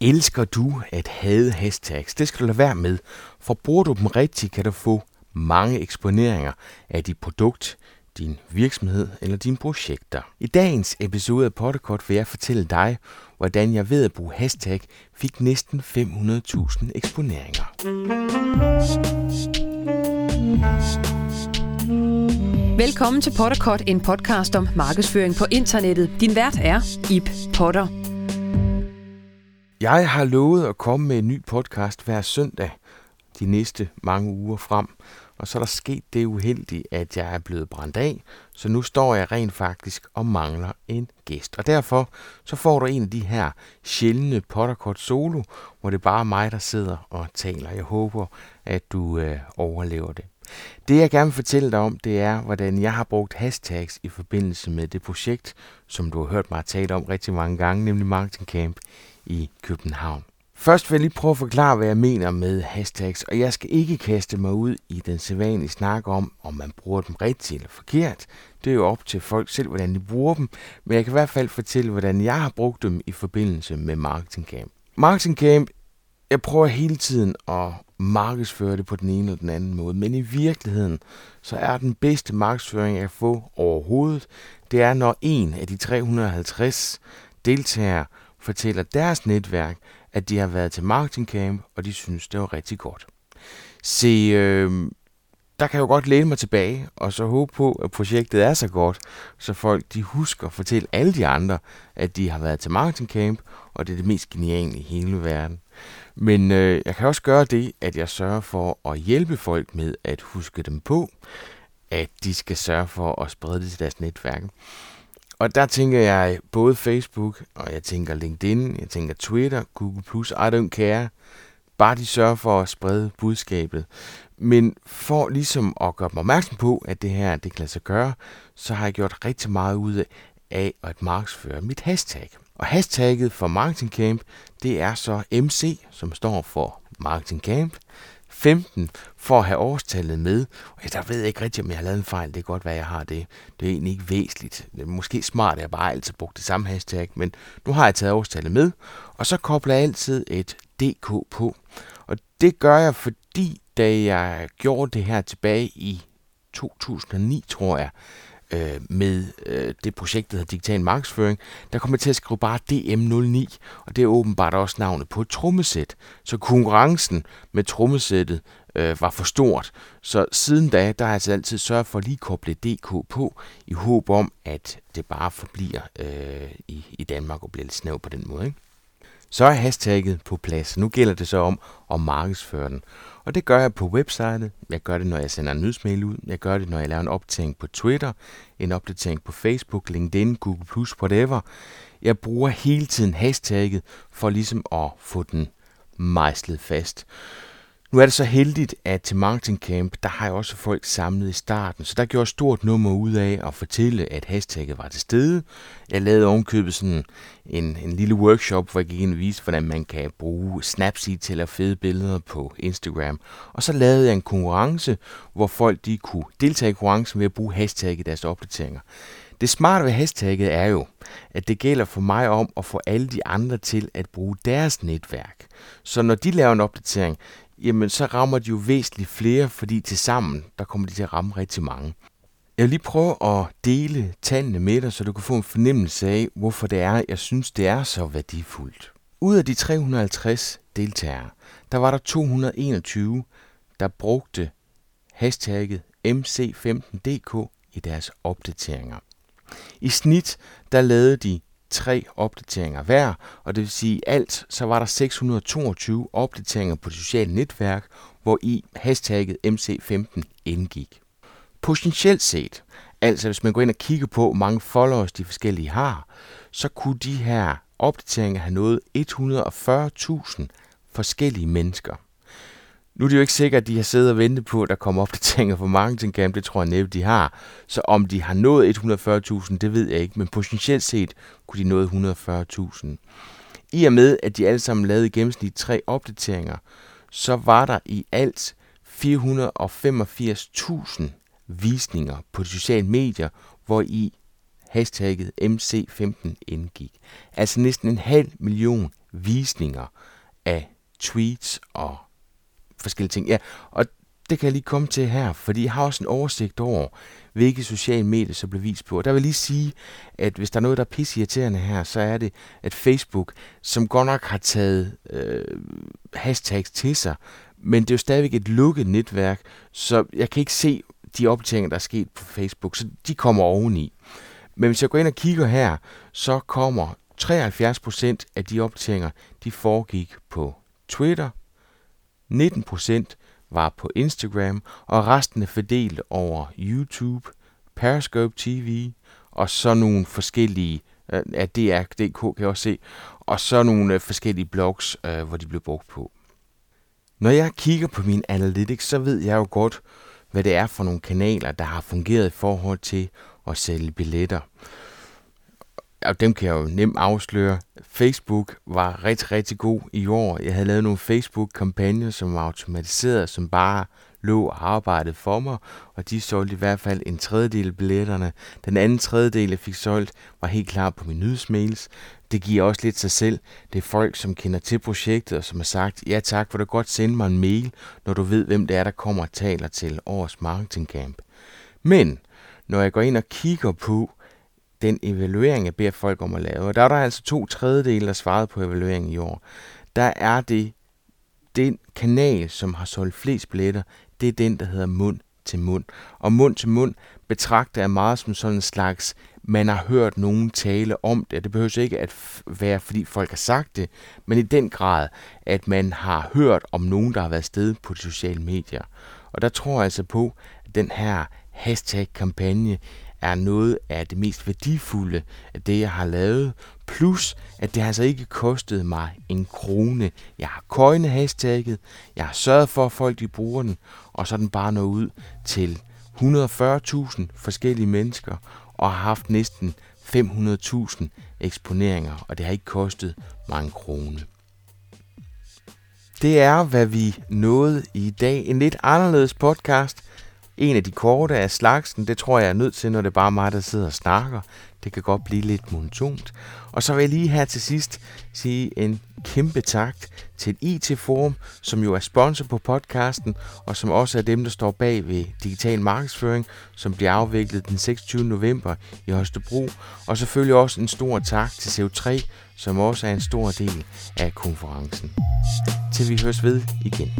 Elsker du at have hashtags? Det skal du lade være med, for bruger du dem rigtigt, kan du få mange eksponeringer af dit produkt, din virksomhed eller dine projekter. I dagens episode af Pottekort vil jeg fortælle dig, hvordan jeg ved at bruge hashtag fik næsten 500.000 eksponeringer. Velkommen til Potterkort, en podcast om markedsføring på internettet. Din vært er Ip Potter. Jeg har lovet at komme med en ny podcast hver søndag de næste mange uger frem. Og så er der sket det uheldige, at jeg er blevet brændt af, så nu står jeg rent faktisk og mangler en gæst. Og derfor så får du en af de her sjældne Potterkort solo, hvor det bare er mig, der sidder og taler. Jeg håber, at du øh, overlever det. Det jeg gerne vil fortælle dig om, det er, hvordan jeg har brugt hashtags i forbindelse med det projekt, som du har hørt mig tale om rigtig mange gange, nemlig Marketing Camp i København. Først vil jeg lige prøve at forklare, hvad jeg mener med hashtags, og jeg skal ikke kaste mig ud i den sædvanlige snak om, om man bruger dem rigtigt eller forkert. Det er jo op til folk selv, hvordan de bruger dem, men jeg kan i hvert fald fortælle, hvordan jeg har brugt dem i forbindelse med Marketing Camp. Marketing Camp, jeg prøver hele tiden at markedsføre det på den ene eller den anden måde, men i virkeligheden, så er den bedste markedsføring, jeg kan få overhovedet, det er, når en af de 350 deltagere fortæller deres netværk, at de har været til marketing camp, og de synes, det var rigtig godt. Se, øh, der kan jeg jo godt læne mig tilbage, og så håbe på, at projektet er så godt, så folk de husker at fortælle alle de andre, at de har været til marketing camp, og det er det mest geniale i hele verden. Men øh, jeg kan også gøre det, at jeg sørger for at hjælpe folk med at huske dem på, at de skal sørge for at sprede det til deres netværk. Og der tænker jeg både Facebook, og jeg tænker LinkedIn, jeg tænker Twitter, Google+, I don't care. Bare de sørger for at sprede budskabet. Men for ligesom at gøre mig opmærksom på, at det her det kan lade sig gøre, så har jeg gjort rigtig meget ud af at markedsføre mit hashtag. Og hashtagget for Marketing Camp, det er så MC, som står for Marketing Camp. 15 for at have årstallet med. Og der ved jeg ikke rigtigt, om jeg har lavet en fejl. Det er godt være, jeg har det. Det er egentlig ikke væsentligt. Det er måske smart, at jeg bare altid brugt det samme hashtag, men nu har jeg taget årstallet med. Og så kobler jeg altid et DK på. Og det gør jeg, fordi da jeg gjorde det her tilbage i 2009, tror jeg, øh, med øh, det projekt, der hedder Digital Markedsføring, der kommer jeg til at skrive bare DM09, og det er åbenbart også navnet på et trommesæt. Så konkurrencen med trommesættet øh, var for stort. Så siden da, der har jeg altså altid sørget for at lige koble DK på, i håb om, at det bare forbliver øh, i, i Danmark og bliver lidt snæv på den måde. Ikke? Så er hashtagget på plads. Nu gælder det så om at markedsføre den. Og det gør jeg på websitet. Jeg gør det, når jeg sender en nyhedsmail ud. Jeg gør det, når jeg laver en opdatering på Twitter, en opdatering på Facebook, LinkedIn, Google+, whatever. Jeg bruger hele tiden hashtagget for ligesom at få den mejslet fast. Nu er det så heldigt, at til Marketing Camp, der har jeg også folk samlet i starten, så der gjorde jeg stort nummer ud af at fortælle, at hashtagget var til stede. Jeg lavede ovenkøbet sådan en, en lille workshop, hvor jeg gik ind og viste, hvordan man kan bruge Snapseed til at fede billeder på Instagram. Og så lavede jeg en konkurrence, hvor folk de kunne deltage i konkurrencen ved at bruge hashtagget i deres opdateringer. Det smarte ved hashtagget er jo, at det gælder for mig om at få alle de andre til at bruge deres netværk. Så når de laver en opdatering, jamen så rammer de jo væsentligt flere, fordi til sammen, der kommer de til at ramme rigtig mange. Jeg vil lige prøve at dele tallene med dig, så du kan få en fornemmelse af, hvorfor det er, jeg synes, det er så værdifuldt. Ud af de 350 deltagere, der var der 221, der brugte hashtagget MC15DK i deres opdateringer. I snit, der lavede de tre opdateringer hver, og det vil sige alt, så var der 622 opdateringer på det sociale netværk, hvor i hashtagget MC15 indgik. Potentielt set, altså hvis man går ind og kigger på, hvor mange followers de forskellige har, så kunne de her opdateringer have nået 140.000 forskellige mennesker. Nu er det jo ikke sikkert, at de har siddet og ventet på, at der kommer opdateringer for Marketing Camp. Det tror jeg næppe, de har. Så om de har nået 140.000, det ved jeg ikke. Men potentielt set kunne de nå 140.000. I og med, at de alle sammen lavede i gennemsnit tre opdateringer, så var der i alt 485.000 visninger på de sociale medier, hvor i hashtagget MC15 indgik. Altså næsten en halv million visninger af tweets og forskellige ting. Ja, og det kan jeg lige komme til her, fordi jeg har også en oversigt over, hvilke sociale medier så bliver vist på. Og der vil jeg lige sige, at hvis der er noget, der er pissirriterende her, så er det, at Facebook, som godt nok har taget øh, hashtags til sig, men det er jo stadigvæk et lukket netværk, så jeg kan ikke se de opdateringer, der er sket på Facebook, så de kommer oveni. Men hvis jeg går ind og kigger her, så kommer 73% af de opdateringer, de foregik på Twitter, 19% var på Instagram, og resten er fordelt over YouTube, Periscope TV, og så nogle forskellige, øh, af DR.dk kan jeg også se, og så nogle øh, forskellige blogs, øh, hvor de blev brugt på. Når jeg kigger på min analytics, så ved jeg jo godt, hvad det er for nogle kanaler, der har fungeret i forhold til at sælge billetter og dem kan jeg jo nemt afsløre. Facebook var rigtig, rigtig god i år. Jeg havde lavet nogle Facebook-kampagner, som var automatiseret, som bare lå og arbejdede for mig, og de solgte i hvert fald en tredjedel af billetterne. Den anden tredjedel, jeg fik solgt, var helt klar på min nyhedsmails. Det giver også lidt sig selv. Det er folk, som kender til projektet, og som har sagt, ja tak, for du godt sende mig en mail, når du ved, hvem det er, der kommer og taler til årets marketingcamp. Men når jeg går ind og kigger på, den evaluering, jeg beder folk om at lave. Og der er der altså to tredjedele, der svarede på evalueringen i år. Der er det den kanal, som har solgt flest billetter, det er den, der hedder mund til mund. Og mund til mund betragter jeg meget som sådan en slags, man har hørt nogen tale om det. Det behøver ikke at være, fordi folk har sagt det, men i den grad, at man har hørt om nogen, der har været sted på de sociale medier. Og der tror jeg altså på, at den her hashtag-kampagne er noget af det mest værdifulde af det, jeg har lavet. Plus, at det har altså ikke kostet mig en krone. Jeg har coinet hashtagget, jeg har sørget for, at folk de bruger den, og så den bare nået ud til 140.000 forskellige mennesker, og har haft næsten 500.000 eksponeringer, og det har ikke kostet mig en krone. Det er, hvad vi nåede i dag. En lidt anderledes podcast, en af de korte af slagsen, det tror jeg er nødt til, når det er bare mig, der sidder og snakker. Det kan godt blive lidt monotont. Og så vil jeg lige her til sidst sige en kæmpe tak til IT-forum, som jo er sponsor på podcasten, og som også er dem, der står bag ved digital markedsføring, som bliver afviklet den 26. november i Holstebro. Og selvfølgelig også en stor tak til CO3, som også er en stor del af konferencen. Til vi høres ved igen.